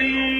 You.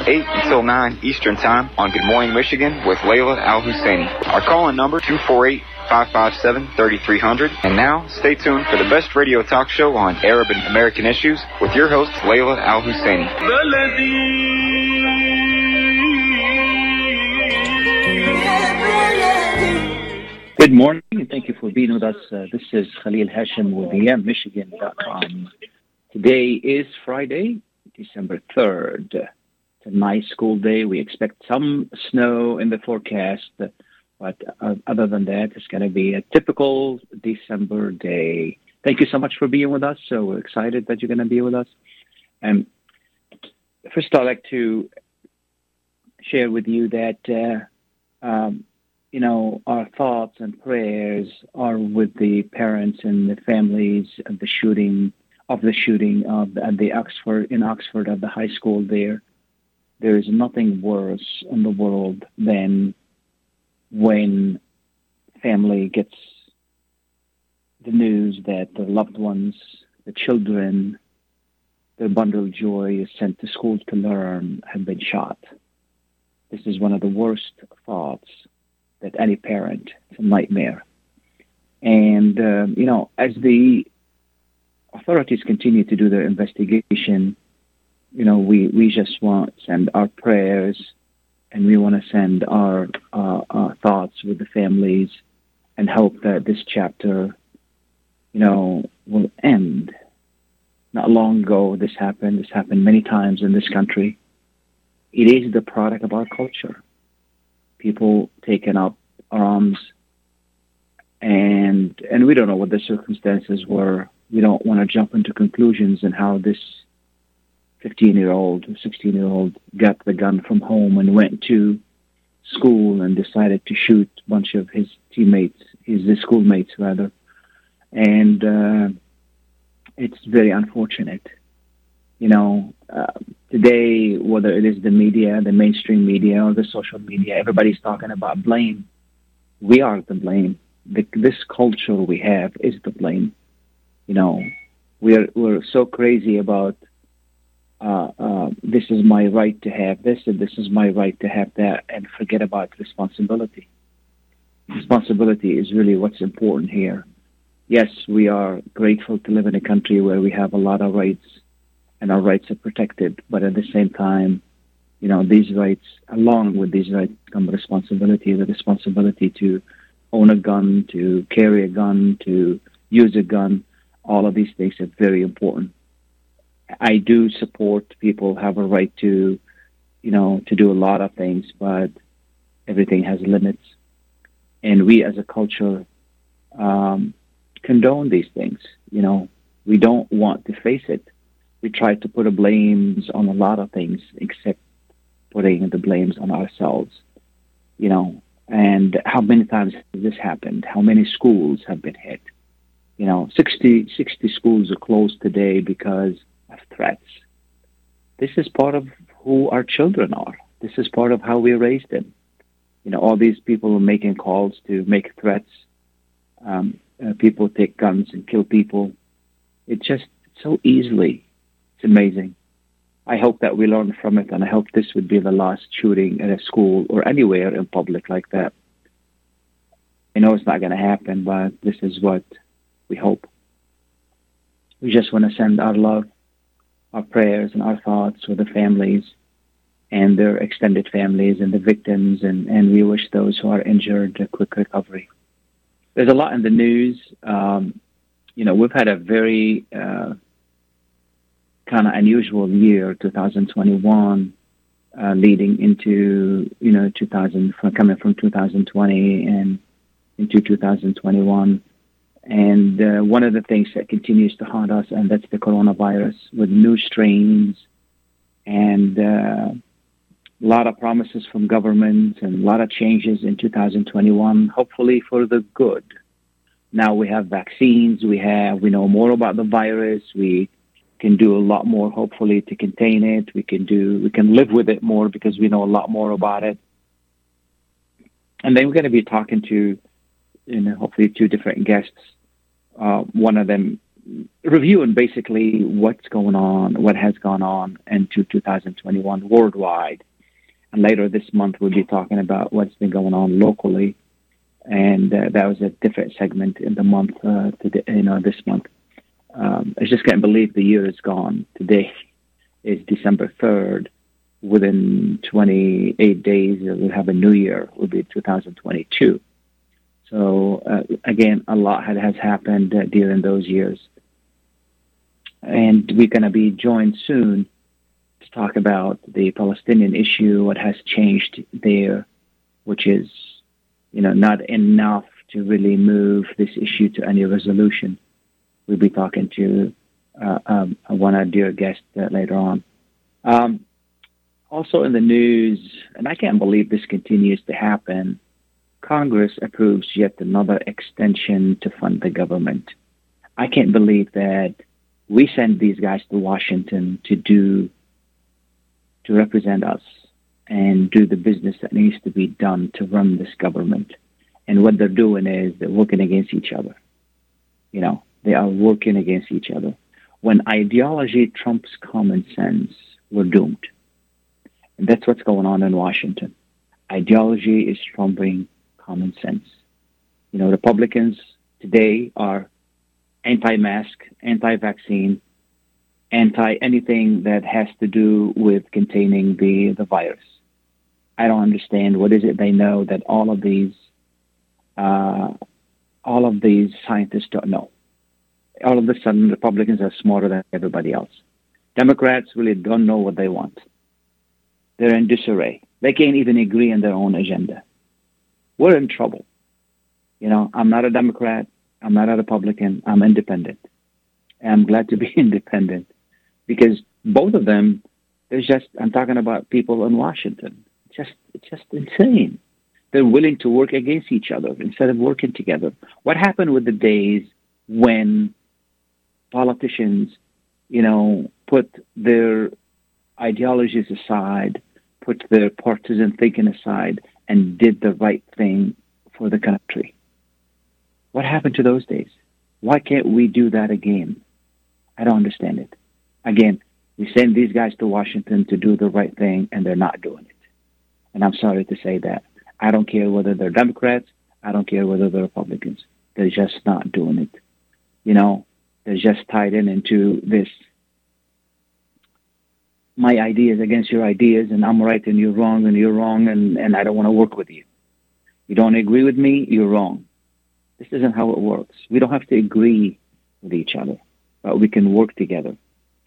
8 until 9 Eastern Time on Good Morning Michigan with Layla Al Husseini. Our call-in number 248 557 3300. And now, stay tuned for the best radio talk show on Arab and American issues with your host, Layla Al Husseini. Good morning, and thank you for being with us. Uh, this is Khalil Hashim with YamMichigan.com. Today is Friday, December 3rd. A nice school day. We expect some snow in the forecast, but uh, other than that, it's going to be a typical December day. Thank you so much for being with us. So we're excited that you're going to be with us. And first, I'd like to share with you that, uh, um, you know, our thoughts and prayers are with the parents and the families of the shooting of the shooting of at the Oxford in Oxford at the high school there. There is nothing worse in the world than when family gets the news that their loved ones, the children, their bundle of joy is sent to school to learn have been shot. This is one of the worst thoughts that any parent, it's a nightmare. And, um, you know, as the authorities continue to do their investigation, you know, we, we just want to send our prayers and we want to send our, uh, our thoughts with the families and hope that this chapter, you know, will end. Not long ago, this happened. This happened many times in this country. It is the product of our culture. People taking up arms, and and we don't know what the circumstances were. We don't want to jump into conclusions and how this 15 year old, 16 year old got the gun from home and went to school and decided to shoot a bunch of his teammates, his, his schoolmates rather. And uh, it's very unfortunate. You know, uh, today, whether it is the media, the mainstream media, or the social media, everybody's talking about blame. We are the blame. The, this culture we have is the blame. You know, we're we're so crazy about uh, uh, this is my right to have this and this is my right to have that, and forget about responsibility. Responsibility is really what's important here. Yes, we are grateful to live in a country where we have a lot of rights and our rights are protected, but at the same time, you know, these rights, along with these rights, come responsibility the responsibility to own a gun, to carry a gun, to use a gun. All of these things are very important. I do support people have a right to, you know, to do a lot of things, but everything has limits. And we as a culture um, condone these things. You know, we don't want to face it. We try to put a blames on a lot of things, except putting the blames on ourselves. You know, and how many times has this happened? How many schools have been hit? You know, 60, 60 schools are closed today because of threats. This is part of who our children are. This is part of how we raised them. You know, all these people making calls to make threats. Um, uh, people take guns and kill people. It just so easily. It's amazing. I hope that we learn from it, and I hope this would be the last shooting at a school or anywhere in public like that. I know it's not going to happen, but this is what we hope. We just want to send our love, our prayers, and our thoughts with the families and their extended families and the victims, and, and we wish those who are injured a quick recovery. There's a lot in the news. Um, you know, we've had a very uh, kind of unusual year, 2021. uh, leading into you know 2000 coming from 2020 and into 2021. And uh, one of the things that continues to haunt us, and that's the coronavirus with new strains and uh, a lot of promises from governments and a lot of changes in 2021, hopefully for the good. Now we have vaccines, we have we know more about the virus, we can do a lot more hopefully to contain it. We can do we can live with it more because we know a lot more about it. And then we're going to be talking to you know hopefully two different guests. Uh, one of them reviewing basically what's going on, what has gone on into 2021 worldwide. And later this month, we'll be talking about what's been going on locally. And uh, that was a different segment in the month, uh, today, you know, this month. Um, I just can't believe the year is gone. Today is December 3rd. Within 28 days, we'll have a new year. It will be 2022. So uh, again, a lot has happened uh, during those years and we're going to be joined soon to talk about the Palestinian issue, what has changed there, which is, you know, not enough to really move this issue to any resolution. We'll be talking to uh, um, one of our dear guests uh, later on. Um, also in the news, and I can't believe this continues to happen, Congress approves yet another extension to fund the government. I can't believe that we send these guys to Washington to do to represent us and do the business that needs to be done to run this government. And what they're doing is they're working against each other. You know, they are working against each other. When ideology trumps common sense, we're doomed. And that's what's going on in Washington. Ideology is trumping common sense. You know, Republicans today are anti-mask, anti-vaccine, anti anything that has to do with containing the, the virus. I don't understand what is it they know that all of these uh, all of these scientists don't know. All of a sudden, Republicans are smarter than everybody else. Democrats really don't know what they want. They're in disarray. They can't even agree on their own agenda. We're in trouble. You know, I'm not a Democrat. I'm not a Republican. I'm independent. And I'm glad to be independent because both of them, there's just, I'm talking about people in Washington. Just, it's just insane. They're willing to work against each other instead of working together. What happened with the days when politicians, you know, put their ideologies aside, put their partisan thinking aside, and did the right thing for the country? What happened to those days? Why can't we do that again? I don't understand it. Again, we send these guys to Washington to do the right thing, and they're not doing it. And I'm sorry to say that. I don't care whether they're Democrats. I don't care whether they're Republicans. They're just not doing it. You know, they're just tied in into this my ideas against your ideas, and I'm right and you're wrong, and you're wrong, and, and I don't want to work with you. You don't agree with me, you're wrong. This isn't how it works. We don't have to agree with each other, but we can work together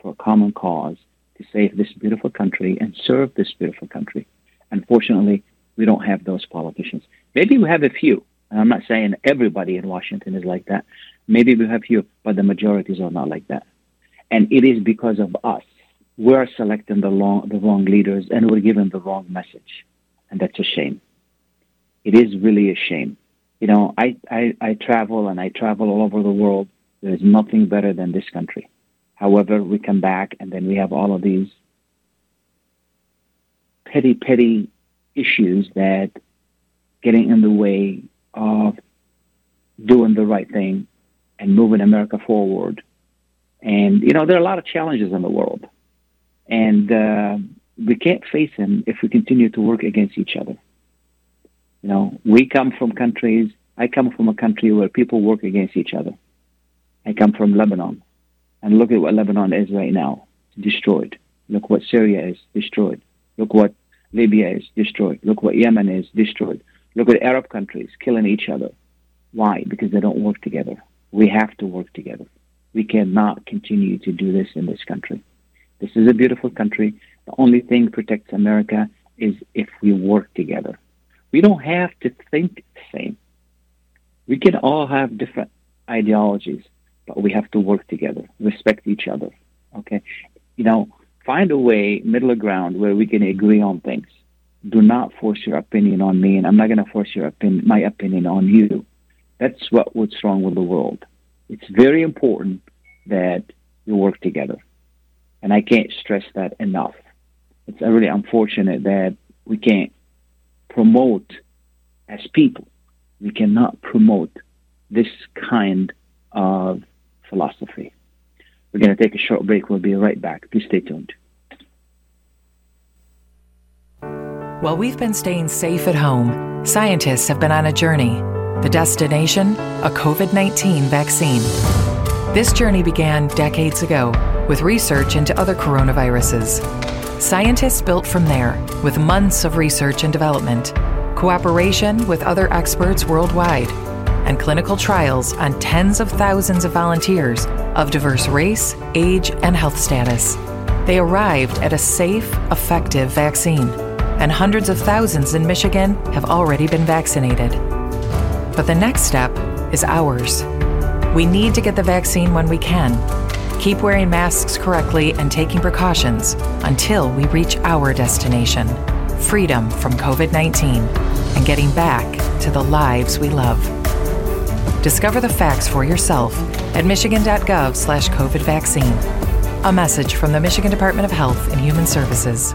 for a common cause to save this beautiful country and serve this beautiful country. Unfortunately, we don't have those politicians. Maybe we have a few. And I'm not saying everybody in Washington is like that. Maybe we have few, but the majorities are not like that. And it is because of us. We're selecting the, long, the wrong leaders and we're giving the wrong message. And that's a shame. It is really a shame you know, I, I, I travel and I travel all over the world. There's nothing better than this country. However, we come back and then we have all of these petty, petty issues that getting in the way of doing the right thing and moving America forward. And, you know, there are a lot of challenges in the world. And uh, we can't face them if we continue to work against each other. You know, we come from countries, I come from a country where people work against each other. I come from Lebanon. And look at what Lebanon is right now destroyed. Look what Syria is destroyed. Look what Libya is destroyed. Look what Yemen is destroyed. Look at Arab countries killing each other. Why? Because they don't work together. We have to work together. We cannot continue to do this in this country. This is a beautiful country. The only thing protects America is if we work together. We don't have to think the same. We can all have different ideologies, but we have to work together, respect each other. Okay, you know, find a way, middle ground, where we can agree on things. Do not force your opinion on me, and I'm not going to force your opinion, my opinion on you. That's what what's wrong with the world. It's very important that you work together, and I can't stress that enough. It's really unfortunate that we can't promote as people. We cannot promote this kind of philosophy. We're going to take a short break. We'll be right back. Please stay tuned. While we've been staying safe at home, scientists have been on a journey. The destination? A COVID 19 vaccine. This journey began decades ago with research into other coronaviruses. Scientists built from there with months of research and development, cooperation with other experts worldwide, and clinical trials on tens of thousands of volunteers of diverse race, age, and health status. They arrived at a safe, effective vaccine, and hundreds of thousands in Michigan have already been vaccinated. But the next step is ours. We need to get the vaccine when we can. Keep wearing masks correctly and taking precautions until we reach our destination freedom from COVID 19 and getting back to the lives we love. Discover the facts for yourself at michigan.gov slash COVID vaccine. A message from the Michigan Department of Health and Human Services.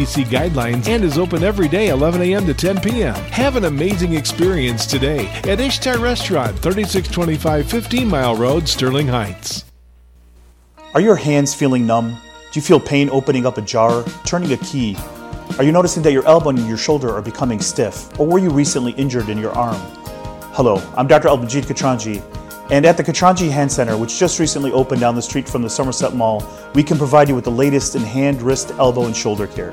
CDC guidelines and is open every day 11 a.m. to 10 p.m. Have an amazing experience today at Ishtar Restaurant, 3625 15 Mile Road, Sterling Heights. Are your hands feeling numb? Do you feel pain opening up a jar, turning a key? Are you noticing that your elbow and your shoulder are becoming stiff? Or were you recently injured in your arm? Hello, I'm Dr. Albanjit Katranji, and at the Katranji Hand Center, which just recently opened down the street from the Somerset Mall, we can provide you with the latest in hand, wrist, elbow, and shoulder care.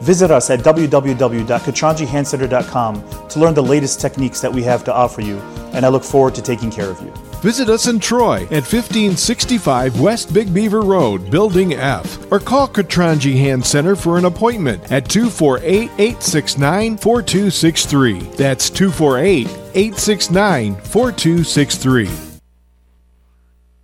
Visit us at www.katranjihandcenter.com to learn the latest techniques that we have to offer you, and I look forward to taking care of you. Visit us in Troy at 1565 West Big Beaver Road, Building F, or call Katranji Hand Center for an appointment at 248 869 4263. That's 248 869 4263.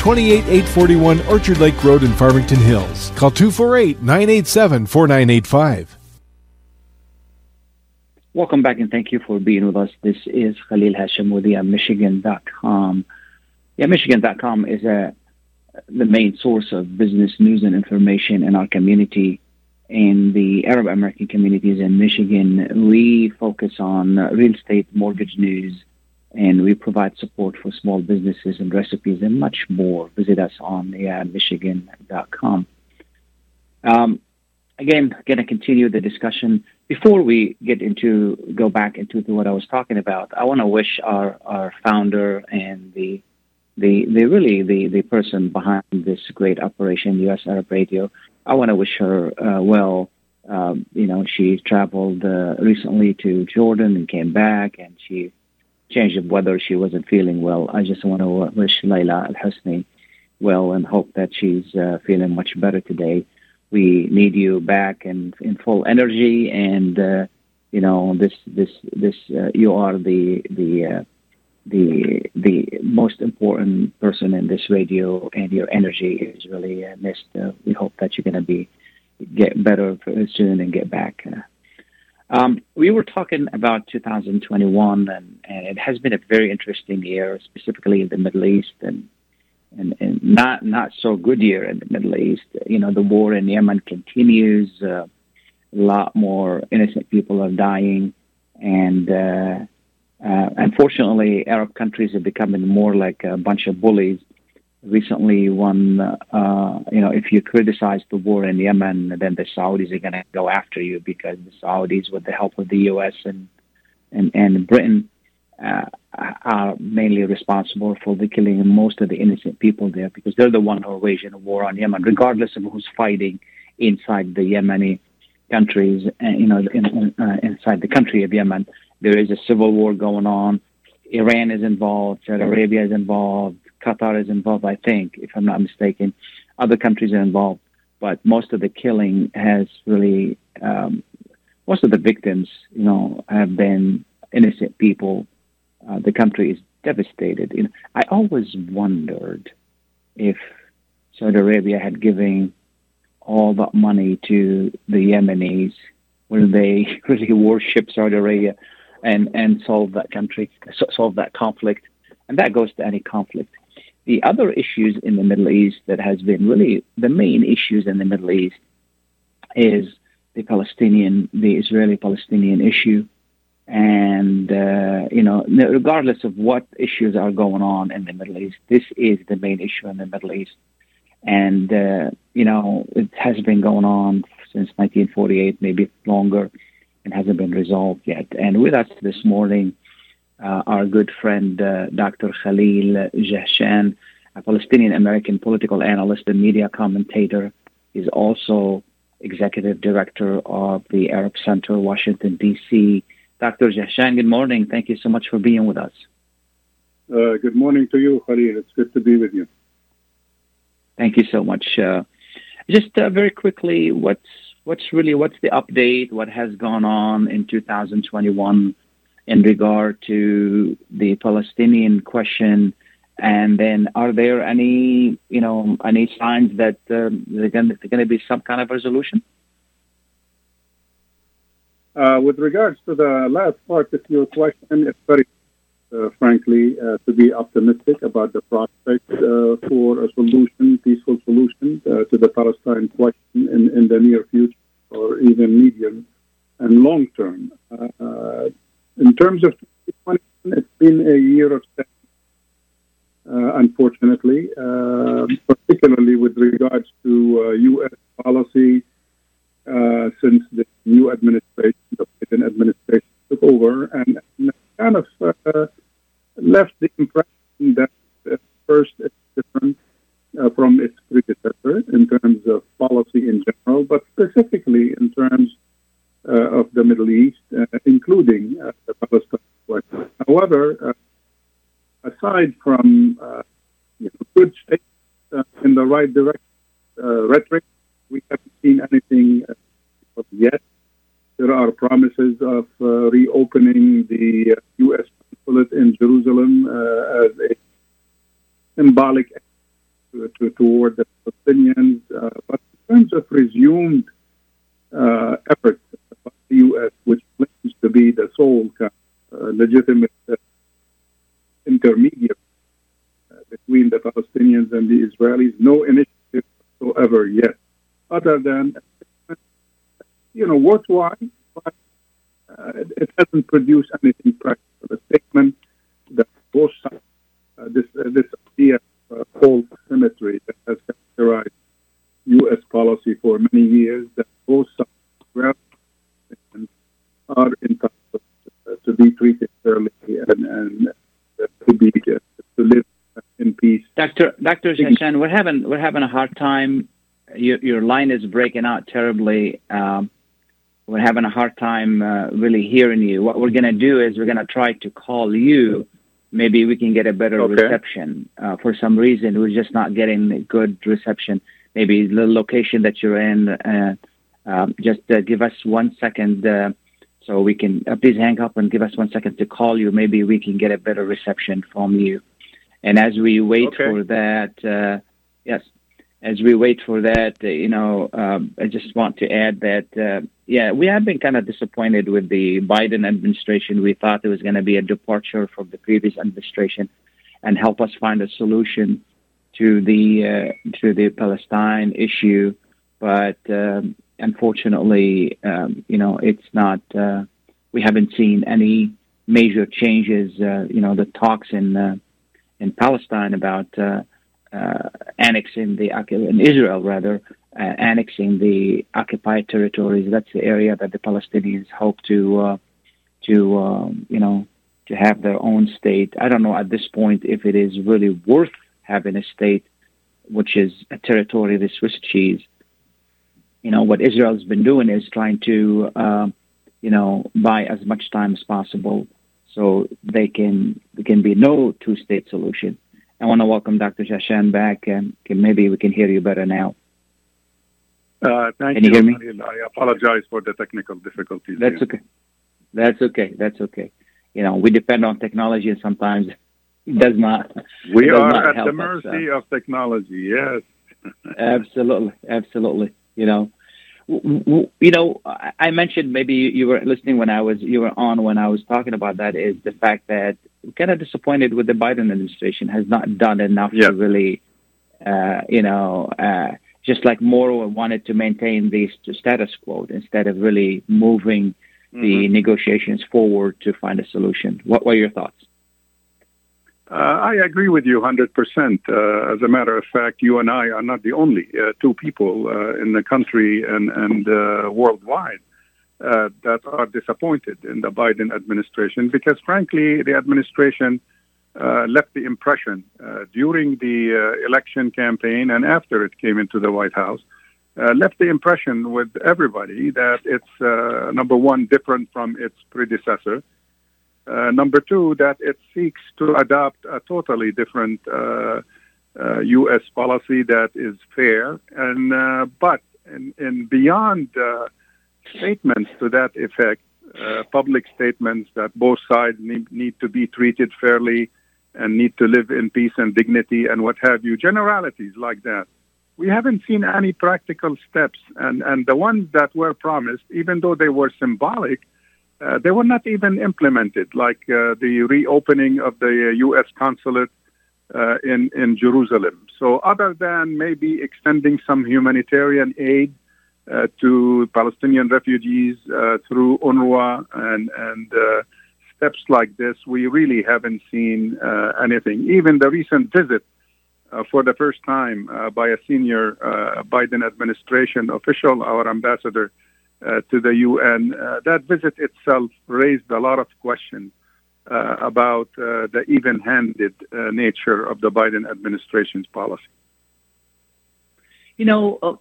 28841 Orchard Lake Road in Farmington Hills. Call 248 987 4985. Welcome back and thank you for being with us. This is Khalil Hashim with the uh, Michigan.com. Yeah, Michigan.com is a, the main source of business news and information in our community. In the Arab American communities in Michigan, we focus on uh, real estate mortgage news and we provide support for small businesses and recipes and much more. Visit us on yeah, Michigan.com. Um, again, going to continue the discussion. Before we get into go back into what I was talking about, I want to wish our, our founder and the the the really the the person behind this great operation, U.S. Arab Radio. I want to wish her uh, well. Um, you know, she traveled uh, recently to Jordan and came back, and she change of weather. She wasn't feeling well. I just want to wish Layla Al Husni well and hope that she's uh, feeling much better today. We need you back and in full energy, and uh, you know this this this uh, you are the the uh, the the most important person in this radio, and your energy is really uh, missed. Uh, we hope that you're going to be get better soon and get back. Um, we were talking about 2021, and, and it has been a very interesting year, specifically in the Middle East, and, and, and not not so good year in the Middle East. You know, the war in Yemen continues. Uh, a lot more innocent people are dying, and uh, uh, unfortunately, Arab countries are becoming more like a bunch of bullies recently one, uh, you know, if you criticize the war in Yemen, then the Saudis are going to go after you because the Saudis, with the help of the U.S. and and, and Britain, uh, are mainly responsible for the killing of most of the innocent people there because they're the one who are waging a war on Yemen, regardless of who's fighting inside the Yemeni countries, uh, you know, in, uh, inside the country of Yemen. There is a civil war going on. Iran is involved. Saudi Arabia is involved. Qatar is involved, I think, if I'm not mistaken. Other countries are involved, but most of the killing has really, um, most of the victims, you know, have been innocent people. Uh, the country is devastated. You know, I always wondered if Saudi Arabia had given all that money to the Yemenis when they really worship Saudi Arabia and, and solve that country, solve that conflict. And that goes to any conflict the other issues in the Middle East that has been really the main issues in the Middle East is the Palestinian, the Israeli-Palestinian issue, and uh, you know, regardless of what issues are going on in the Middle East, this is the main issue in the Middle East, and uh, you know, it has been going on since 1948, maybe longer, and hasn't been resolved yet. And with us this morning uh, our good friend uh, Dr. Khalil Jahshan, a Palestinian American political analyst and media commentator, is also executive director of the Arab Center, Washington, D.C. Dr. Jahshan, good morning. Thank you so much for being with us. Uh, good morning to you, Khalil. It's good to be with you. Thank you so much. Uh, just uh, very quickly, what's what's really what's the update? What has gone on in 2021 in regard to the Palestinian question? And then, are there any, you know, any signs that uh, there's going to be some kind of resolution? Uh, with regards to the last part of your question, it's very, uh, frankly, uh, to be optimistic about the prospect uh, for a solution, peaceful solution uh, to the Palestine question in, in the near future or even medium and long term. In terms of 2020, it's been a year of uh, unfortunately, uh, particularly with regards to U.S. Uh, policy uh, since the new administration, the Biden administration, took over and, and kind of uh, left the impression that first it's different from its predecessor in terms of policy in general, but specifically in terms uh, Uh, of the Middle East, uh, including uh, the Palestine question. However, uh, aside from uh, you know, good statements in the right direction, rhetoric, we haven't seen anything yet. There are promises of reopening the U.S. consulate in Jerusalem as a symbolic to, to, toward the Palestinians. Uh, but in terms of resumed uh, efforts U.S., which claims to be the sole uh, legitimate uh, intermediary uh, between the Palestinians and the Israelis. No initiative whatsoever yet, other than you know worthwhile, but uh, it hasn't produced anything practical. A statement that both sides, uh, this uh, this idea of false symmetry that has characterized U.S. policy for many years, that both sides are entitled to be treated fairly and, and to be to live in peace. Doctor Doctor Jahshan, we're having we're having a hard time. Your, your line is breaking out terribly. Um, we're having a hard time uh, really hearing you. What we're going to do is we're going to try to call you. Maybe we can get a better okay. reception. Uh, for some reason, we're just not getting a good reception. Maybe the location that you're in. Uh, um, just uh, give us one second. So we can uh, please hang up and give us one second to call you. Maybe we can get a better reception from you. And as we wait okay. for that, uh, yes, as we wait for that, uh, you know, um, I just want to add that, uh, yeah, we have been kind of disappointed with the Biden administration. We thought it was going to be a departure from the previous administration and help us find a solution to the uh, to the Palestine issue, but um, unfortunately, um, you know, it's not. Uh, we haven't seen any major changes. Uh, you know, the talks in uh, in Palestine about uh, annexing the in Israel rather uh, annexing the occupied territories. That's the area that the Palestinians hope to uh, to um, you know to have their own state. I don't know at this point if it is really worth having a state, which is a territory of the Swiss cheese. You know what Israel's been doing is trying to uh, you know buy as much time as possible so they can there can be no two state solution. I want to welcome Dr. Jahshan back, and maybe we can hear you better now. Uh, thank can you, you hear me? I apologize for the technical difficulties. That's here. okay. That's okay. That's okay. You know, we depend on technology, and sometimes it does not. We does are not at the us, mercy uh, of technology. Yes. absolutely, absolutely. You know, you know, I mentioned maybe you were listening when I was you were on when I was talking about that is the fact that we're kind of disappointed with the Biden administration has not done enough Yeah. to really, uh, you know, uh, just like Moro wanted to maintain the st- status quo instead of really moving the Mhm. negotiations forward to find a solution. What were your thoughts? Uh, I agree with you 100%. Uh, as a matter of fact, you and I are not the only uh, two people uh, in the country and, and uh, worldwide uh, that are disappointed in the Biden administration because, frankly, the administration left the impression during the election campaign and after it came into the White House, left the impression with everybody that it's, number one, different from its predecessor. Uh, number two, that it seeks to adopt a totally different uh, uh, U.S. policy that is fair, and uh, but in, in beyond uh, statements to that effect, uh, public statements that both sides need, need to be treated fairly and need to live in peace and dignity and what have you, generalities like that. We haven't seen any practical steps, and, and the ones that were promised, even though they were symbolic, uh, they were not even implemented, like uh, the reopening of the U.S. consulate uh, in in Jerusalem. So, other than maybe extending some humanitarian aid uh, to Palestinian refugees uh, through UNRWA and and uh, steps like this, we really haven't seen uh, anything. Even the recent visit. Uh, for the first time, uh, by a senior uh, Biden administration official, our ambassador uh, to the UN. Uh, that visit itself raised a lot of questions uh, about uh, the even-handed uh, nature of the Biden administration's policy. You know, uh,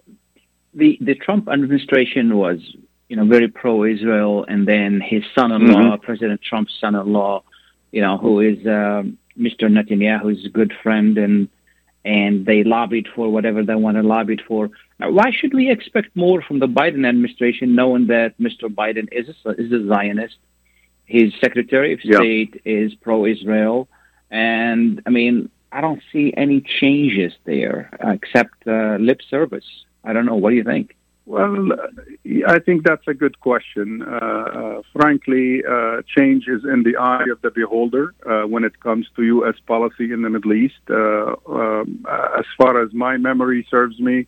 the the Trump administration was, you know, very pro-Israel, and then his son-in-law, President Trump's son-in-law, you know, who is um, Mr. Netanyahu's good friend, and and they lobbied for whatever they want to lobby for. Now, why should we expect more from the Biden administration, knowing that Mr. Biden is a, is a Zionist? His Secretary of Yeah. State is pro-Israel, and I mean, I don't see any changes there except uh, lip service. I don't know. What do you think? Well, I think that's a good question. Uh, uh, frankly, uh, change is in the eye of the beholder uh, when it comes to U.S. policy in the Middle East. Uh, um, as far as my memory serves me,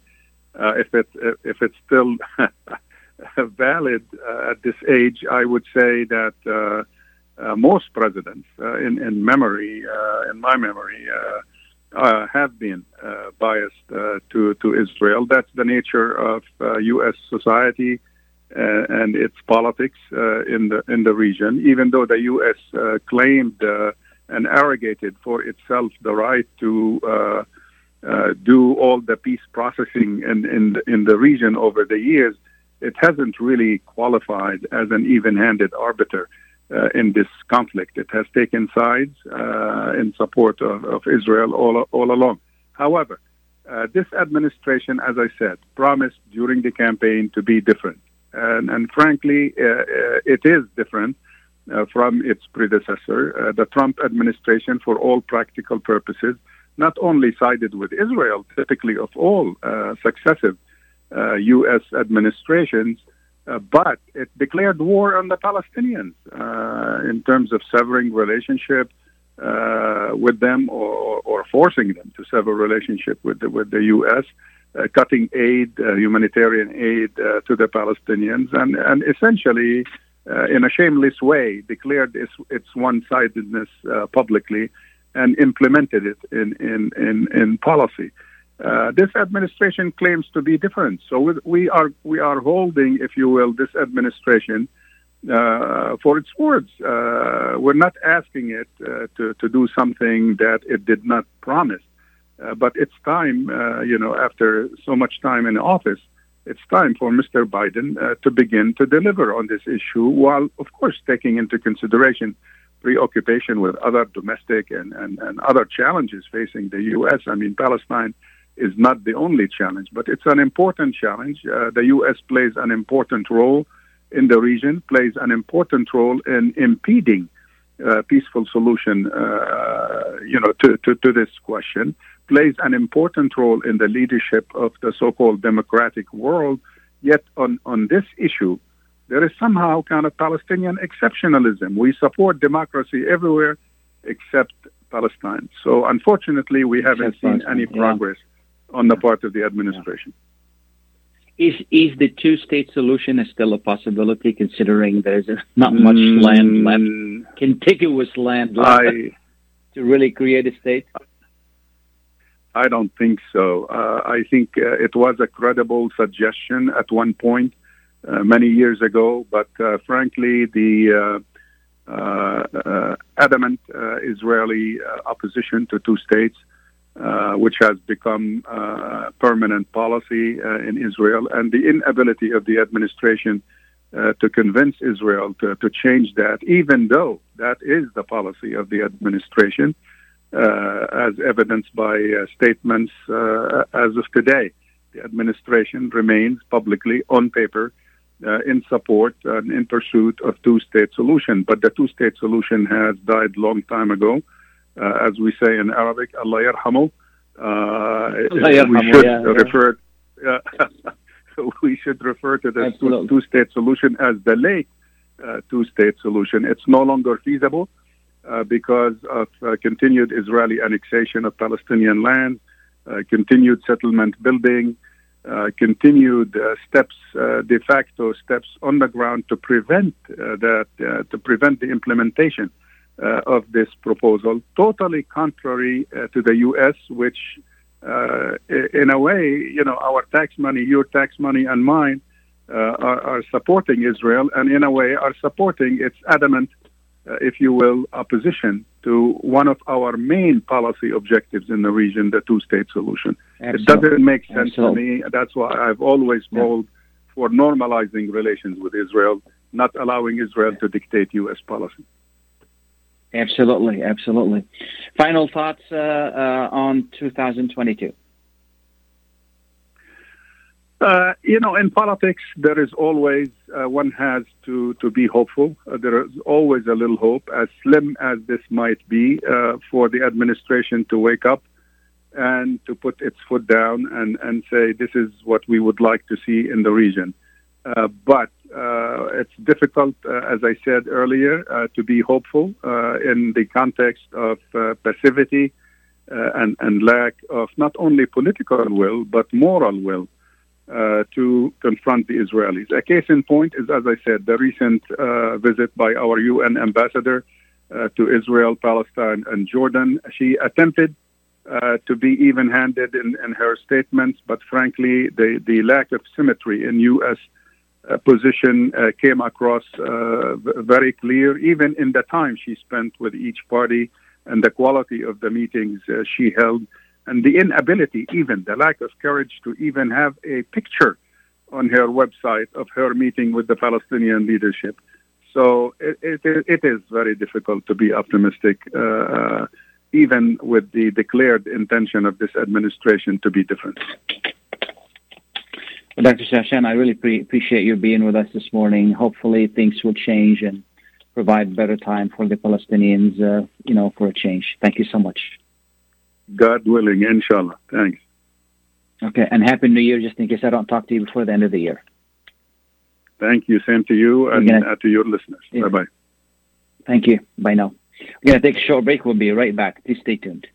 uh, if it if it's still valid uh, at this age, I would say that uh, uh, most presidents, uh, in in memory, uh, in my memory. Uh, uh, have been uh, biased uh, to to Israel. That's the nature of uh, U.S. society uh, and its politics uh, in the in the region. Even though the U.S. Uh, claimed uh, and arrogated for itself the right to uh, uh, do all the peace processing in in the, in the region over the years, it hasn't really qualified as an even-handed arbiter uh, in this conflict. It has taken sides uh, in support of, of Israel all, all along. However, uh, this administration, as I said, promised during the campaign to be different. And, and frankly, uh, uh, it is different uh, from its predecessor. The Trump administration, for all practical purposes, not only sided with Israel, typically of all successive U.S. Administrations, uh, but it declared war on the Palestinians uh, in terms of severing relationship with them or, or, forcing them to sever relationship with the, with the U.S. Uh, cutting aid, uh, humanitarian aid uh, to the Palestinians, and, and essentially, in a shameless way, declared its, its one sidedness publicly and implemented it in, in, in, in policy. Uh, this administration claims to be different. So we are we are holding, if you will, this administration uh, for its words. Uh, we're not asking it uh, to to do something that it did not promise. Uh, but it's time, you know, after so much time in office, it's time for Mr. Biden to begin to deliver on this issue, while of course taking into consideration preoccupation with other domestic and, and, and other challenges facing the U.S. I mean, Palestine is not the only challenge, but it's an important challenge. Uh, the U.S. plays an important role in the region, plays an important role in impeding uh, peaceful solution, uh, you know, to, to, to, this question, plays an important role in the leadership of the so-called democratic world. Yet on, on this issue, there is somehow kind of Palestinian exceptionalism. We support democracy everywhere except Palestine. So unfortunately, we haven't seen any progress yeah. On the part of the administration. Is is the two state solution still a possibility, considering there's not much mm, land left, contiguous land left I, to really create a state? I don't think so. Uh, I think uh, it was a credible suggestion at one point uh, many years ago, but uh, frankly, the uh, adamant Israeli opposition to two states, which has become permanent policy in Israel, and the inability of the administration uh, to convince Israel to, to change that, even though that is the policy of the administration, uh, as evidenced by uh, statements as of today. The administration remains publicly on paper uh, in support and in pursuit of two-state solution. But the two-state solution has died long time ago. Uh, as we say in Arabic, Allah yarhamu. Uh, we should yeah, refer. Yeah. we should refer to the two, two-state solution as the late uh, two-state solution. It's no longer feasible uh, because of uh, continued Israeli annexation of Palestinian land, continued settlement building, uh, continued uh, steps, uh, de facto steps on the ground to prevent that, to prevent the implementation Uh, of this proposal, totally contrary uh, to the U.S., which, uh, in a way, you know, our tax money, your tax money, and mine. Are, are, supporting Israel and in a way are supporting its adamant uh, if you will, opposition to one of our main policy objectives in the region, the two-state solution. Absolutely. It doesn't make sense Absolutely. to me. That's why I've always called yeah. for normalizing relations with Israel, not allowing Israel to dictate U.S. policy. Absolutely, absolutely. Final thoughts uh, uh, on 2022. Uh, you know, in politics, there is always uh, one has to to be hopeful. Uh, there is always a little hope, as slim as this might be, uh, for the administration to wake up and to put its foot down and and say this is what we would like to see in the region. Uh, but uh, it's difficult, as I said earlier, to be hopeful in the context of passivity and and lack of not only political will but moral will uh, to confront the Israelis. A case in point is, as I said, the recent uh, visit by our UN ambassador uh, to Israel, Palestine, and Jordan. She attempted uh, to be even handed in, in, her statements, but frankly, the, the lack of symmetry in U.S. Uh, position uh, came across very clear, even in the time she spent with each party and the quality of the meetings she held and the inability, even the lack of courage to even have a picture on her website of her meeting with the Palestinian leadership. So it, it, it is very difficult to be optimistic, uh, even with the declared intention of this administration to be different. Well, Dr. Jahshan, I really pre- appreciate you being with us this morning. Hopefully, things will change and provide better time for the Palestinians, uh, you know, for a change. Thank you so much. God willing, inshallah. Thanks. Okay, and happy New Year, just in case I don't talk to you before the end of the year. Thank you. Same to you and gonna- uh, to your listeners. Yeah. Bye bye. Thank you. Bye now. We're going to take a short break. We'll be right back. Please stay tuned.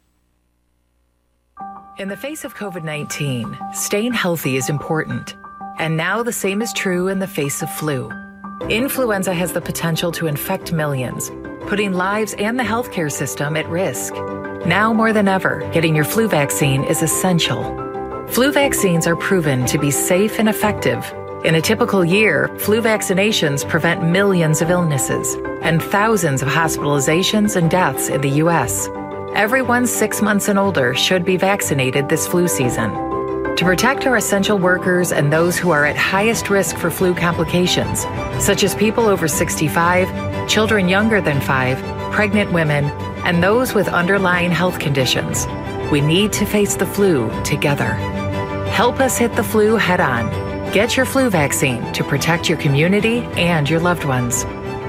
In the face of COVID 19, staying healthy is important. And now the same is true in the face of flu. Influenza has the potential to infect millions, putting lives and the healthcare system at risk. Now more than ever, getting your flu vaccine is essential. Flu vaccines are proven to be safe and effective. In a typical year, flu vaccinations prevent millions of illnesses and thousands of hospitalizations and deaths in the U.S. Everyone six months and older should be vaccinated this flu season. To protect our essential workers and those who are at highest risk for flu complications, such as people over 65, children younger than 5, pregnant women, and those with underlying health conditions, we need to face the flu together. Help us hit the flu head on. Get your flu vaccine to protect your community and your loved ones.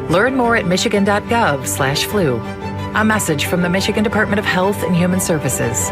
Learn more at michigan.gov/flu. A message from the Michigan Department of Health and Human Services.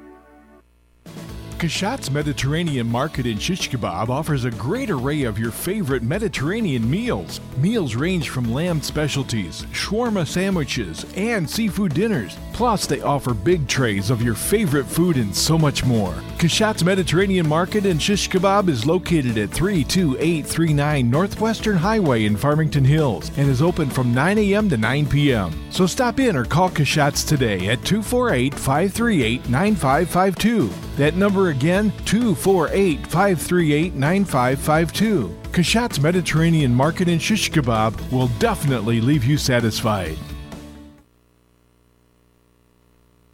Kashat's Mediterranean Market in Shish Kebab offers a great array of your favorite Mediterranean meals. Meals range from lamb specialties, shawarma sandwiches, and seafood dinners. Plus, they offer big trays of your favorite food and so much more. Kashat's Mediterranean Market and Shish Kebab is located at 32839 Northwestern Highway in Farmington Hills and is open from 9 a.m. to 9 p.m. So stop in or call Kashat's today at 248 538 9552. That number again, 248 538 9552. Kashat's Mediterranean Market and Shish Kebab will definitely leave you satisfied.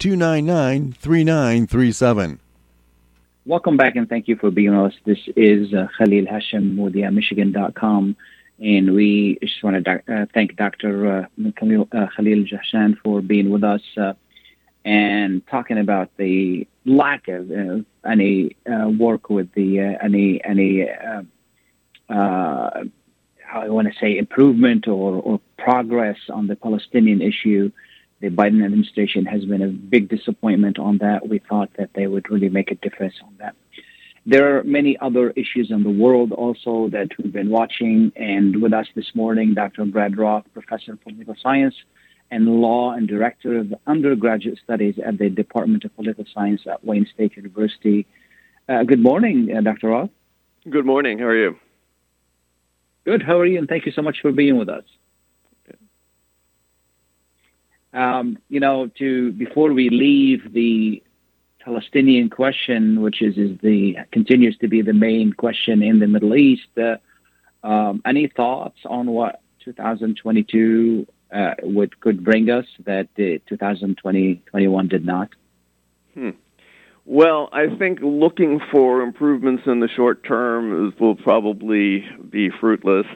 299 3937. Welcome back and thank you for being with us. This is uh, Khalil the, uh, And we just want to uh, thank Dr. Uh, Khalil, uh, Khalil for being with us uh, and talking about the lack of uh, any uh, work with the any any uh, I want to say improvement or, or progress on the Palestinian issue. The Biden administration has been a big disappointment on that. We thought that they would really make a difference on that. There are many other issues in the world also that we've been watching. And with us this morning, Dr. Brad Roth, professor of political science and law and director of undergraduate studies at the Department of Political Science at Wayne State University. Uh, good morning, uh, Dr. Roth. Good morning. How are you? Good. How are you? And thank you so much for being with us. Um, you know, to before we leave the Palestinian question, which is, is the continues to be the main question in the Middle East. Uh, um, any thoughts on what 2022 uh, would could bring us that uh, 2020 21 did not? Hmm. Well, I think looking for improvements in the short term is, will probably be fruitless.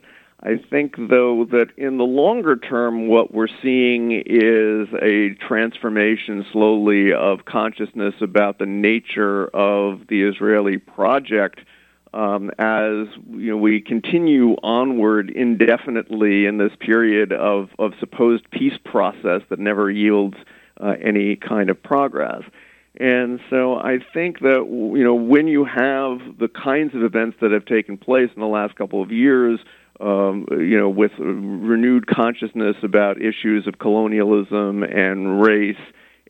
I think, though, that in the longer term, what we're seeing is a transformation slowly of consciousness about the nature of the Israeli project. Um, as you know, we continue onward indefinitely in this period of, of supposed peace process that never yields uh, any kind of progress. And so I think that you know when you have the kinds of events that have taken place in the last couple of years, um, you know, with renewed consciousness about issues of colonialism and race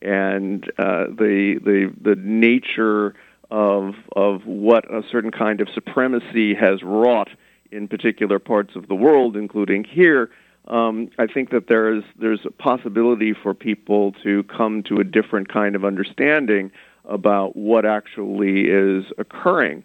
and uh, the the the nature of of what a certain kind of supremacy has wrought in particular parts of the world, including here. Um, I think that there's there's a possibility for people to come to a different kind of understanding about what actually is occurring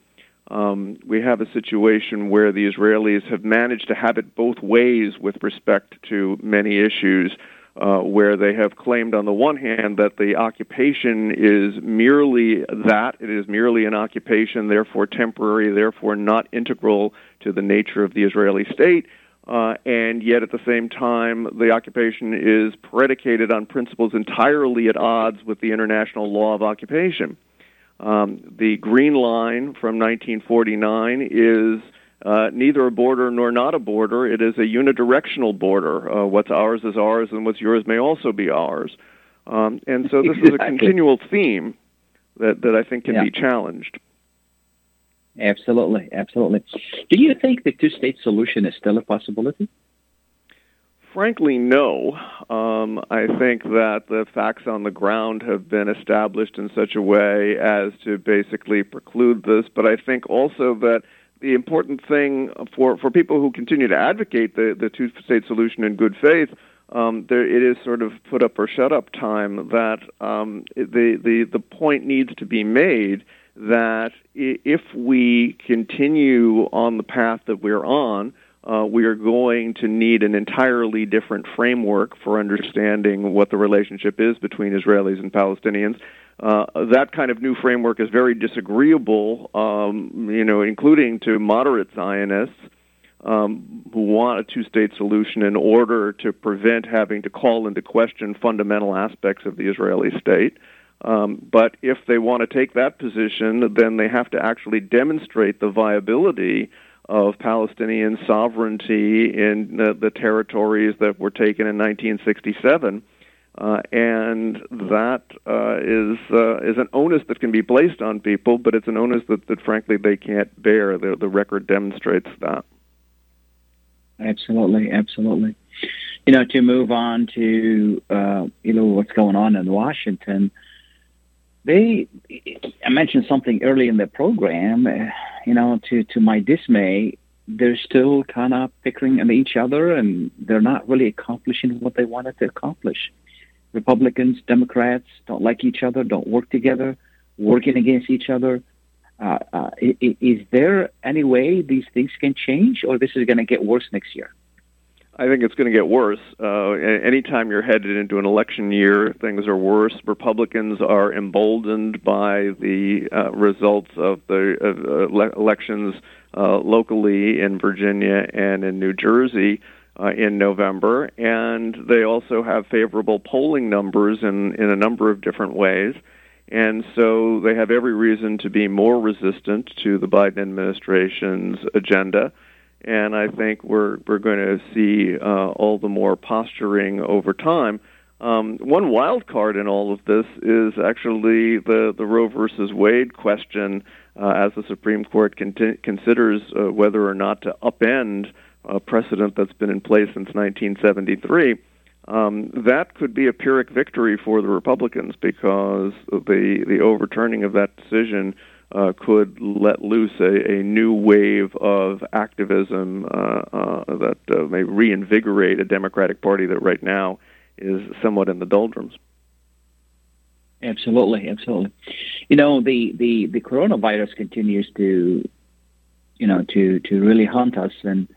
um, we have a situation where the Israelis have managed to have it both ways with respect to many issues. Uh, where they have claimed, on the one hand, that the occupation is merely that, it is merely an occupation, therefore temporary, therefore not integral to the nature of the Israeli state, uh, and yet at the same time, the occupation is predicated on principles entirely at odds with the international law of occupation. Um, the Green Line from 1949 is uh, neither a border nor not a border. It is a unidirectional border. Uh, what's ours is ours, and what's yours may also be ours. Um, and so this exactly. is a continual theme that, that I think can yeah. be challenged. Absolutely, absolutely. Do you think the two-state solution is still a possibility? Frankly, no. Um, I think that the facts on the ground have been established in such a way as to basically preclude this. But I think also that the important thing for, for people who continue to advocate the, the two state solution in good faith, um, there, it is sort of put up or shut up time that um, the, the, the point needs to be made that if we continue on the path that we're on, uh, we are going to need an entirely different framework for understanding what the relationship is between Israelis and Palestinians. Uh, that kind of new framework is very disagreeable, um, you know, including to moderate Zionists um, who want a two-state solution in order to prevent having to call into question fundamental aspects of the Israeli state. Um, but if they want to take that position, then they have to actually demonstrate the viability of Palestinian sovereignty in the, the territories that were taken in 1967. Uh, and that uh, is uh, is an onus that can be placed on people, but it's an onus that, that frankly they can't bear. The, the record demonstrates that. Absolutely, absolutely. You know, to move on to uh, you know what's going on in Washington, they I mentioned something early in the program. Uh, you know, to to my dismay, they're still kind of pickering at each other, and they're not really accomplishing what they wanted to accomplish. Republicans, Democrats don't like each other, don't work together, working against each other. Uh, uh, is there any way these things can change, or this is going to get worse next year? I think it's going to get worse. Uh, anytime you're headed into an election year, things are worse. Republicans are emboldened by the uh, results of the uh, elections uh, locally in Virginia and in New Jersey uh, in November, and they also have favorable polling numbers in, in a number of different ways. And so they have every reason to be more resistant to the Biden administration's agenda and I think we're we're going to see uh, all the more posturing over time. Um, one wild card in all of this is actually the the Roe versus Wade question, uh, as the Supreme Court con- considers uh, whether or not to upend a precedent that's been in place since 1973. Um, that could be a Pyrrhic victory for the Republicans because the the overturning of that decision uh, could let loose a, a, new wave of activism uh, uh, that uh, may reinvigorate a Democratic Party that right now is somewhat in the doldrums. Absolutely, absolutely. You know, the, the, the coronavirus continues to, you know, to, to really haunt us, and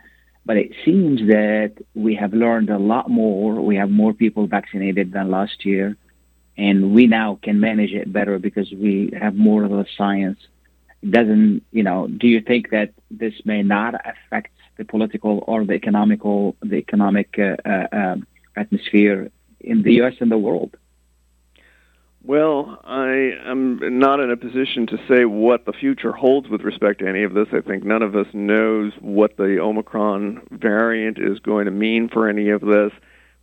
but it seems that we have learned a lot more. We have more people vaccinated than last year and we now can manage it better because we have more of the science. Doesn't, you know, do you think that this may not affect the political or the economical the economic uh, uh, um, atmosphere in the U.S. and the world? Well, I am not in a position to say what the future holds with respect to any of this. I think none of us knows what the Omicron variant is going to mean for any of this.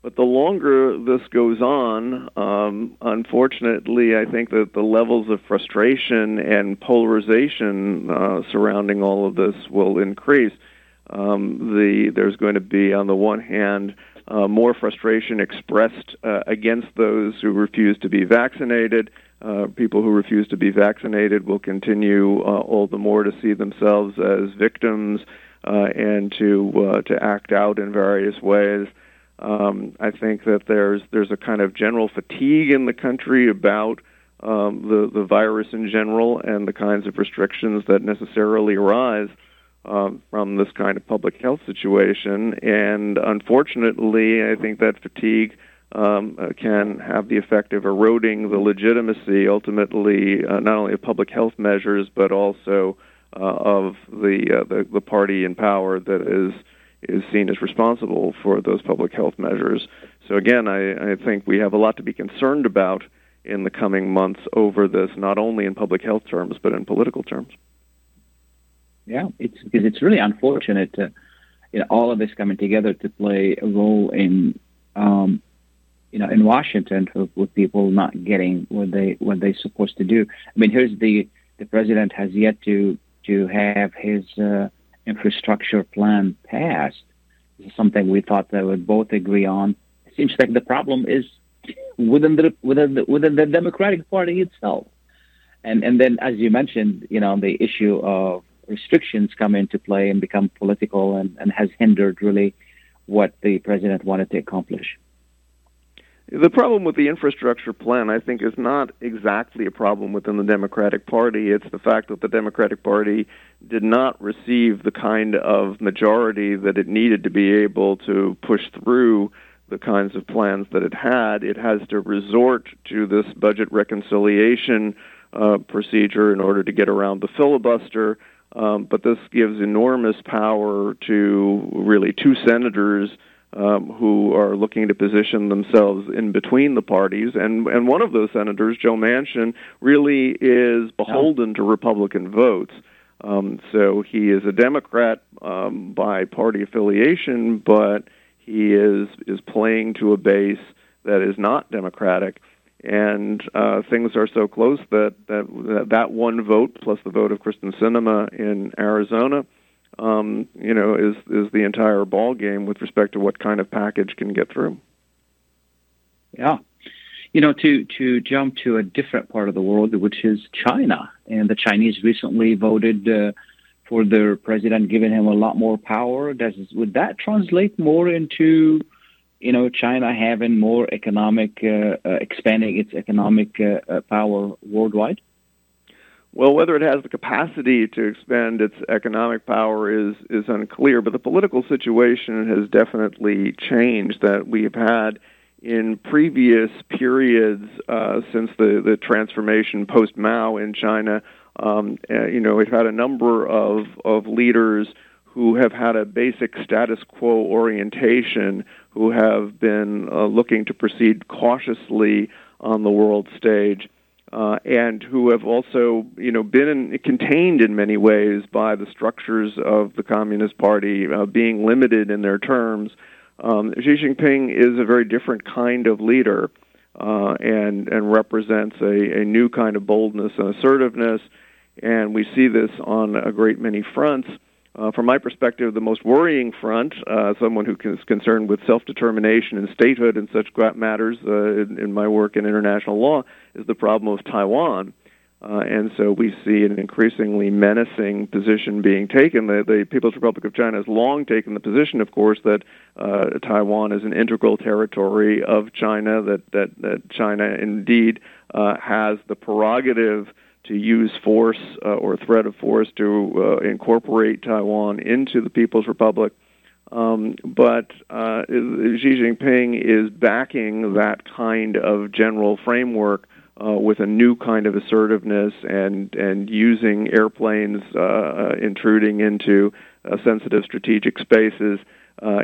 But the longer this goes on, um, unfortunately, I think that the levels of frustration and polarization uh, surrounding all of this will increase. Um, the there's going to be, on the one hand, uh, more frustration expressed uh, against those who refuse to be vaccinated. Uh, people who refuse to be vaccinated will continue uh, all the more to see themselves as victims uh, and to uh, to act out in various ways. Um, I think that there's there's a kind of general fatigue in the country about um, the the virus in general and the kinds of restrictions that necessarily arise um, from this kind of public health situation. And unfortunately, I think that fatigue um, can have the effect of eroding the legitimacy, ultimately, uh, not only of public health measures but also uh, of the, uh, the the party in power that is is seen as responsible for those public health measures. So again, I, I think we have a lot to be concerned about in the coming months over this, not only in public health terms but in political terms. Yeah, it's because it's really unfortunate, to, you know, all of this coming together to play a role in, um, you know, in Washington with, with people not getting what they what they're supposed to do. I mean, here's the the president has yet to to have his uh, infrastructure plan passed. This is something we thought they would both agree on. It seems like the problem is within the within the, within the Democratic Party itself. And and then, as you mentioned, you know, the issue of restrictions come into play and become political and, and has hindered really what the president wanted to accomplish. The problem with the infrastructure plan, I think, is not exactly a problem within the Democratic Party. It's the fact that the Democratic Party did not receive the kind of majority that it needed to be able to push through the kinds of plans that it had. It has to resort to this budget reconciliation uh, procedure in order to get around the filibuster. Um, but this gives enormous power to really two senators um, who are looking to position themselves in between the parties. And, and one of those senators, Joe Manchin, really is beholden to Republican votes. Um, so he is a Democrat um, by party affiliation, but he is is playing to a base that is not Democratic, and uh, things are so close that, that that one vote plus the vote of Kyrsten Sinema in Arizona um, you know, is is the entire ball game with respect to what kind of package can get through. Yeah, you know, to to jump to a different part of the world, which is China, and the Chinese recently voted uh, for their president, giving him a lot more power. Does would that translate more into you know, China having more economic, uh, uh, expanding its economic uh, uh power worldwide? Well, whether it has the capacity to expand its economic power is is unclear, but the political situation has definitely changed. That we have had in previous periods uh, since the the transformation post Mao in China. Um, uh, you know, we've had a number of of leaders who have had a basic status quo orientation, who have been uh, looking to proceed cautiously on the world stage uh, and who have also, you know, been in, contained in many ways by the structures of the Communist Party uh, being limited in their terms. Um, Xi Jinping is a very different kind of leader uh, and and represents a, a new kind of boldness and assertiveness, and we see this on a great many fronts. Uh, from my perspective, the most worrying front, uh, someone who is concerned with self determination and statehood and such matters uh, in, in, my work in international law, is the problem of Taiwan. Uh, and so we see an increasingly menacing position being taken. The, the, People's Republic of China has long taken the position, of course, that uh, Taiwan is an integral territory of China, that, that, that China indeed uh, has the prerogative to use force uh, or threat of force to uh, incorporate Taiwan into the People's Republic. Um, but uh, Xi Jinping is backing that kind of general framework uh, with a new kind of assertiveness and and using airplanes uh, uh intruding into sensitive strategic spaces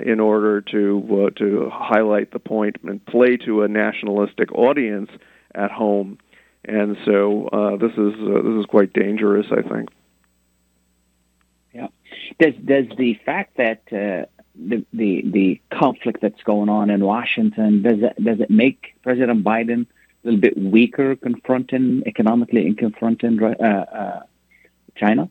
in order to to highlight the point and play to a nationalistic audience at home. And so this is this is quite dangerous, I think. Yeah. Does does the fact that the, the the conflict that's going on in Washington does it does it make President Biden a little bit weaker confronting economically and confronting uh, uh, China?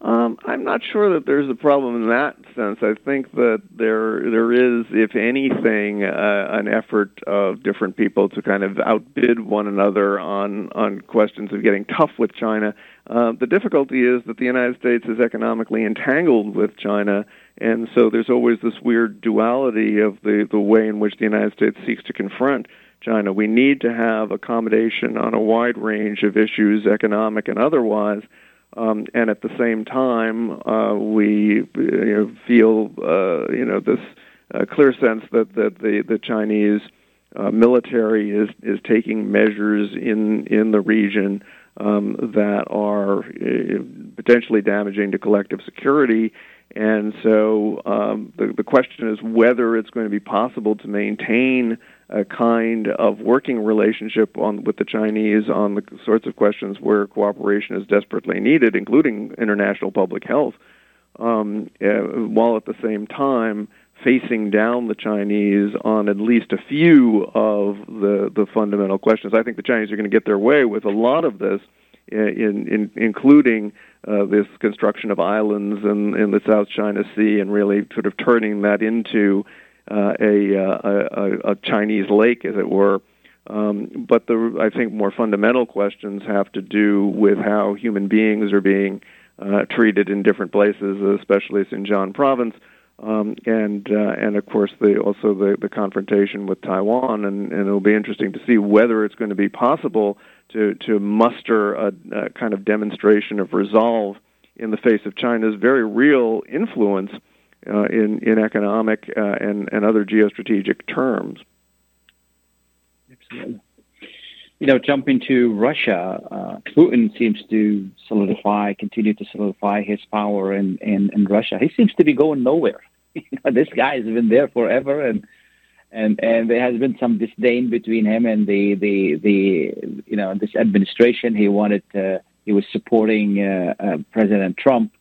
Um, I'm not sure that there's a problem in that sense. I think that there there is, if anything, uh, an effort of different people to kind of outbid one another on on questions of getting tough with China. Uh, the difficulty is that the United States is economically entangled with China, and so there's always this weird duality of the the way in which the United States seeks to confront China. We need to have accommodation on a wide range of issues, economic and otherwise. Um, and at the same time, uh, we you know, feel uh, you know this uh, clear sense that, that the the Chinese uh, military is is taking measures in in the region um, that are uh, potentially damaging to collective security. And so um, the the question is whether it's going to be possible to maintain a kind of working relationship on with the Chinese on the sorts of questions where cooperation is desperately needed, including international public health, um, uh, while at the same time facing down the Chinese on at least a few of the the fundamental questions. I think the Chinese are going to get their way with a lot of this, uh, in, in including uh, this construction of islands in, in the South China Sea, and really sort of turning that into uh, a, a, a Chinese lake, as it were. Um, but the I think more fundamental questions have to do with how human beings are being uh, treated in different places, especially Xinjiang province, um, and uh, and of course the also the, the confrontation with Taiwan, and, and it'll be interesting to see whether it's going to be possible to to muster a, a kind of demonstration of resolve in the face of China's very real influence uh, in in economic uh, and and other geostrategic terms. Absolutely. You know, jumping to Russia, uh, Putin seems to solidify, continue to solidify his power in, in, in Russia. He seems to be going nowhere. this guy has been there forever, and and and there has been some disdain between him and the the the you know this administration. He wanted to, he was supporting uh, uh, President Trump,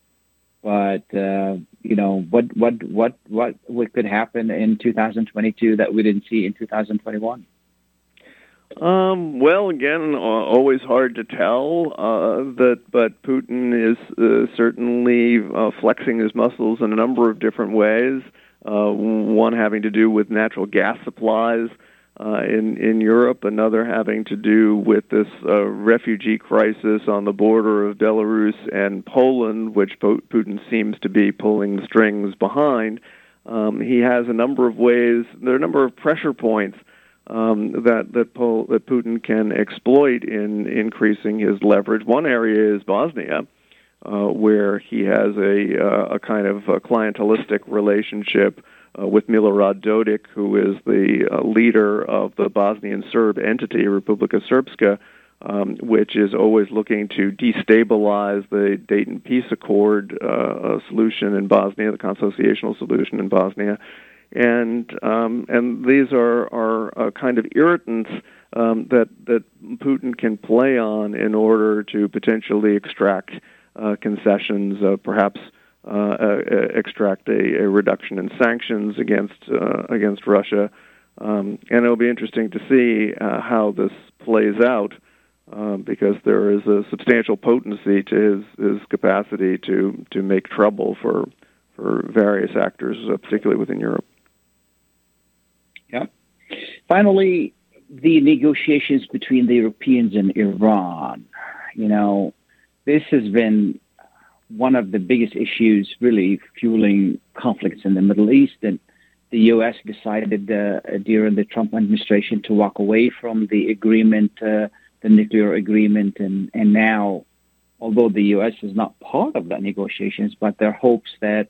but uh, you know what what what what what could happen in 2022 that we didn't see in 2021 um, well, again, always hard to tell. Uh, that, but Putin is uh, certainly uh, flexing his muscles in a number of different ways. Uh, one having to do with natural gas supplies, uh, in in Europe, another having to do with this uh, refugee crisis on the border of Belarus and Poland, which Putin seems to be pulling the strings behind. Um, he has a number of ways. There are a number of pressure points um, that that, that Putin can exploit in increasing his leverage. One area is Bosnia. Uh, where he has a, uh, a kind of a clientelistic relationship uh, with Milorad Dodik, who is the uh, leader of the Bosnian Serb entity, Republika Srpska, um, which is always looking to destabilize the Dayton Peace Accord uh, solution in Bosnia, the consociational solution in Bosnia, and um, and these are are uh, kind of irritants um, that that Putin can play on in order to potentially extract uh, concessions, uh, perhaps extract a, a, reduction in sanctions against uh, against Russia, um, and it'll be interesting to see how this plays out. Um, because there is a substantial potency to his, his capacity to, to make trouble for for various actors, particularly within Europe. Yeah. Finally, the negotiations between the Europeans and Iran. You know, this has been one of the biggest issues really fueling conflicts in the Middle East. And the U.S. decided uh, during the Trump administration to walk away from the agreement, uh, the nuclear agreement. And, and now, although the U.S. is not part of the negotiations, but there are hopes that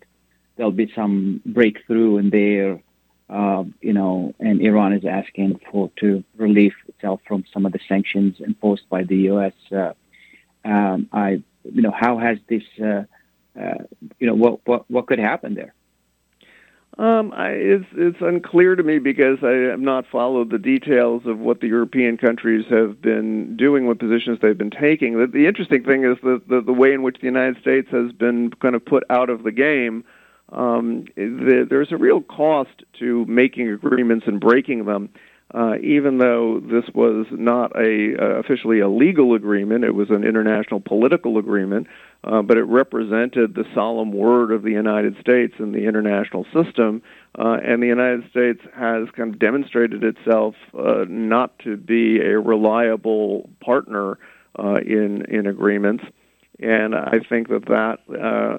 there'll be some breakthrough in there. Uh, you know, and Iran is asking for to relieve itself from some of the sanctions imposed by the U.S. Uh, um, I, you know, how has this, uh, uh, you know, what what what could happen there? Um, I, it's it's unclear to me because I have not followed the details of what the European countries have been doing, what positions they've been taking. The, the interesting thing is that the, the way in which the United States has been kind of put out of the game. Um, the, there's a real cost to making agreements and breaking them. Uh, even though this was not a uh, officially a legal agreement, it was an international political agreement, uh, but it represented the solemn word of the United States in the international system. Uh, and the United States has kind of demonstrated itself uh, not to be a reliable partner in in agreements. And I think that that,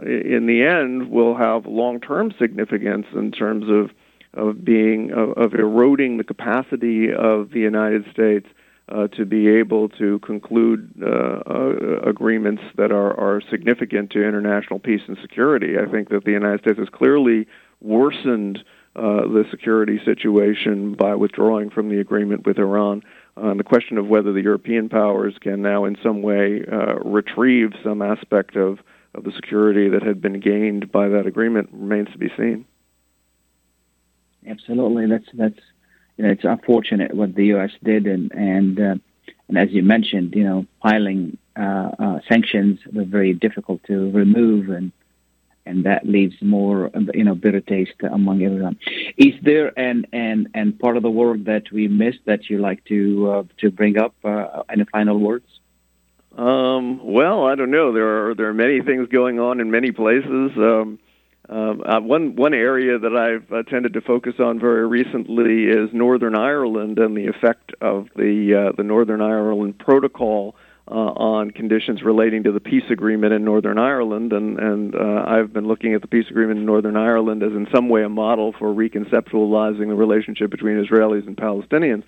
in the end, will have long-term significance in terms of of being of, of eroding the capacity of the United States uh, to be able to conclude uh, uh, agreements that are, are significant to international peace and security. I think that the United States has clearly worsened uh, the security situation by withdrawing from the agreement with Iran. Uh, the question of whether the European powers can now, in some way, uh, retrieve some aspect of, of the security that had been gained by that agreement remains to be seen. Absolutely, that's that's you know it's unfortunate what the U.S. did, and and uh, and as you mentioned, you know, piling uh, uh, sanctions were very difficult to remove, and and that leaves more you know bitter taste among everyone. Is there an and and part of the work that we missed that you like to uh, to bring up? Uh, any final words? Um, well, I don't know. There are there are many things going on in many places. Um, um, uh, one one area that I've uh, tended to focus on very recently is Northern Ireland and the effect of the uh, the Northern Ireland Protocol uh, on conditions relating to the peace agreement in Northern Ireland, and and uh, I've been looking at the peace agreement in Northern Ireland as in some way a model for reconceptualizing the relationship between Israelis and Palestinians.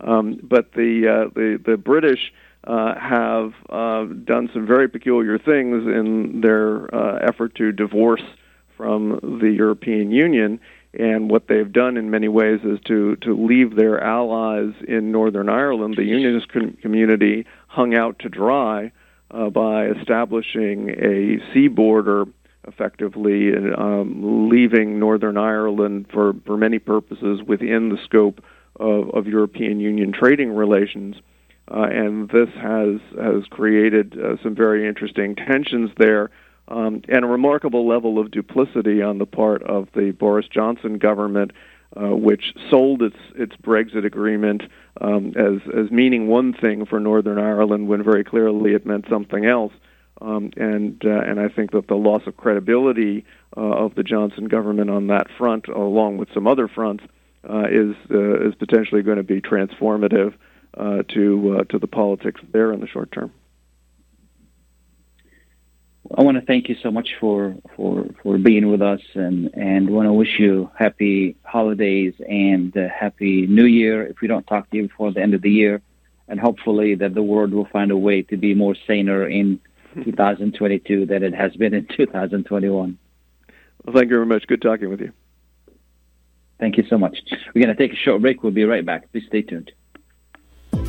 Um, but the uh, the the British. Uh, have uh, done some very peculiar things in their uh, effort to divorce from the European Union. And what they've done in many ways is to, to leave their allies in Northern Ireland, the Unionist com- community, hung out to dry uh, by establishing a sea border effectively, um, leaving Northern Ireland for, for many purposes within the scope of, of European Union trading relations. Uh, and this has has created uh, some very interesting tensions there um, and a remarkable level of duplicity on the part of the Boris Johnson government, uh, which sold its its Brexit agreement um, as as meaning one thing for Northern Ireland when very clearly it meant something else. Um, and uh, and I think that the loss of credibility uh, of the Johnson government on that front, along with some other fronts, uh, is uh, is potentially going to be transformative uh, to to the politics there in the short term. I want to thank you so much for for for being with us, and and want to wish you happy holidays and uh, happy New Year. If we don't talk to you before the end of the year, and hopefully that the world will find a way to be more saner in 2022 than it has been in 2021. Well, thank you very much. Good talking with you. Thank you so much. We're going to take a short break. We'll be right back. Please stay tuned.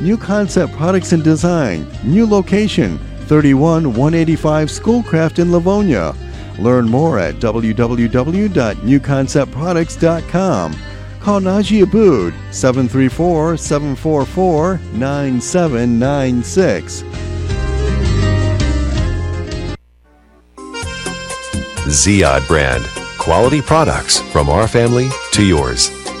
New Concept Products and Design, new location, 31 185 Schoolcraft in Livonia. Learn more at www.newconceptproducts.com. Call Naji Abood 734 744 9796. Ziad brand. Quality products from our family to yours.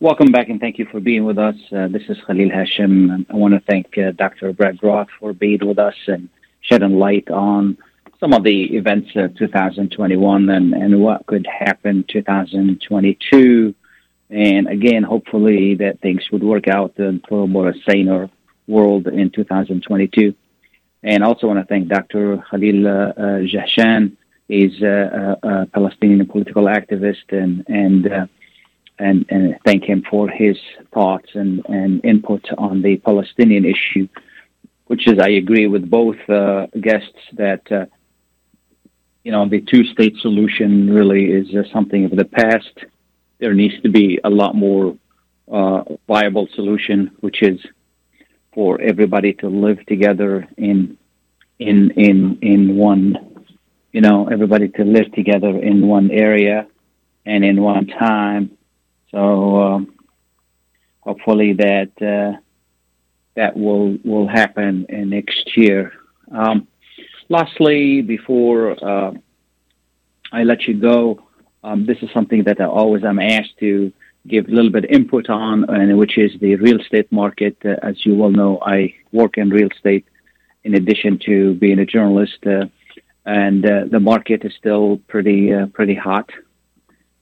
Welcome back and thank you for being with us. Uh, this is Khalil Hashim. I want to thank uh, Dr. Brad Roth for being with us and shedding light on some of the events of 2021 and, and what could happen 2022. And again, hopefully that things would work out for a more saner world in 2022. And I also want to thank Dr. Khalil uh, uh. He's a, a, a, Palestinian political activist and, and uh, and, and thank him for his thoughts and, and input on the Palestinian issue, which is, I agree with both uh, guests that, uh, you know, the two state solution really is uh, something of the past. There needs to be a lot more uh, viable solution, which is for everybody to live together in in in in one you know everybody to live together in one area and in one time so um, hopefully that uh, that will will happen next year. Um, lastly, before uh, I let you go, um, this is something that I always am asked to give a little bit input on, and which is the real estate market. Uh, as you well know, I work in real estate in addition to being a journalist, uh, and uh, the market is still pretty uh, pretty hot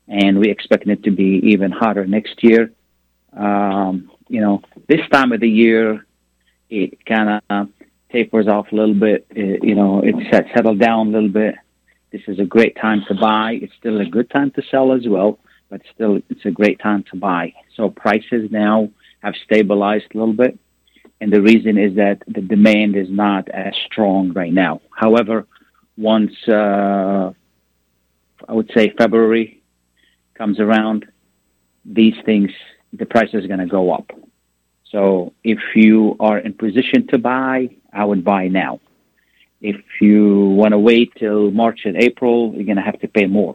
and we expect it to be even hotter next year. Um, you know, this time of the year, it kind of tapers off a little bit. It, you know, it's settled down a little bit. This is a great time to buy. It's still a good time to sell as well, but still, it's a great time to buy. So prices now have stabilized a little bit, and the reason is that the demand is not as strong right now. However, once uh, I would say February comes around, these things, the price is going to go up. So if you are in position to buy, I would buy now. If you want to wait till March and April, you're going to have to pay more.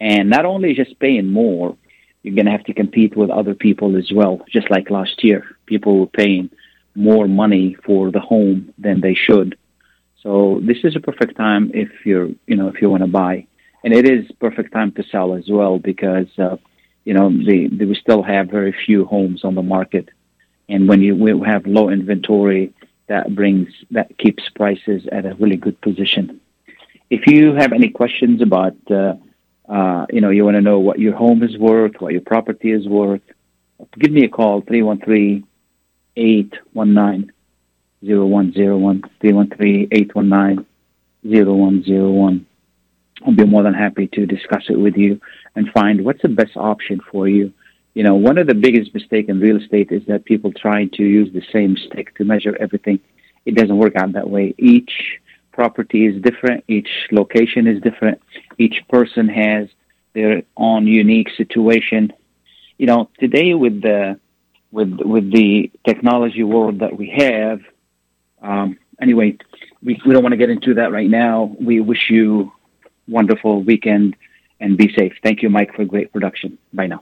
And not only just paying more, you're going to have to compete with other people as well. Just like last year, people were paying more money for the home than they should. So this is a perfect time if you're, you know, if you want to buy and it is perfect time to sell as well because uh, you know the, the, we still have very few homes on the market, and when you we have low inventory, that brings that keeps prices at a really good position. If you have any questions about uh, uh, you know you want to know what your home is worth, what your property is worth, give me a call 313 819 0101 313 819 0101 I'll be more than happy to discuss it with you and find what's the best option for you you know, one of the biggest mistakes in real estate is that people try to use the same stick to measure everything. It doesn't work out that way. Each property is different. Each location is different. Each person has their own unique situation. You know, today with the with with the technology world that we have, um, anyway, we, we don't want to get into that right now. We wish you wonderful weekend and be safe. Thank you, Mike, for great production. Bye now.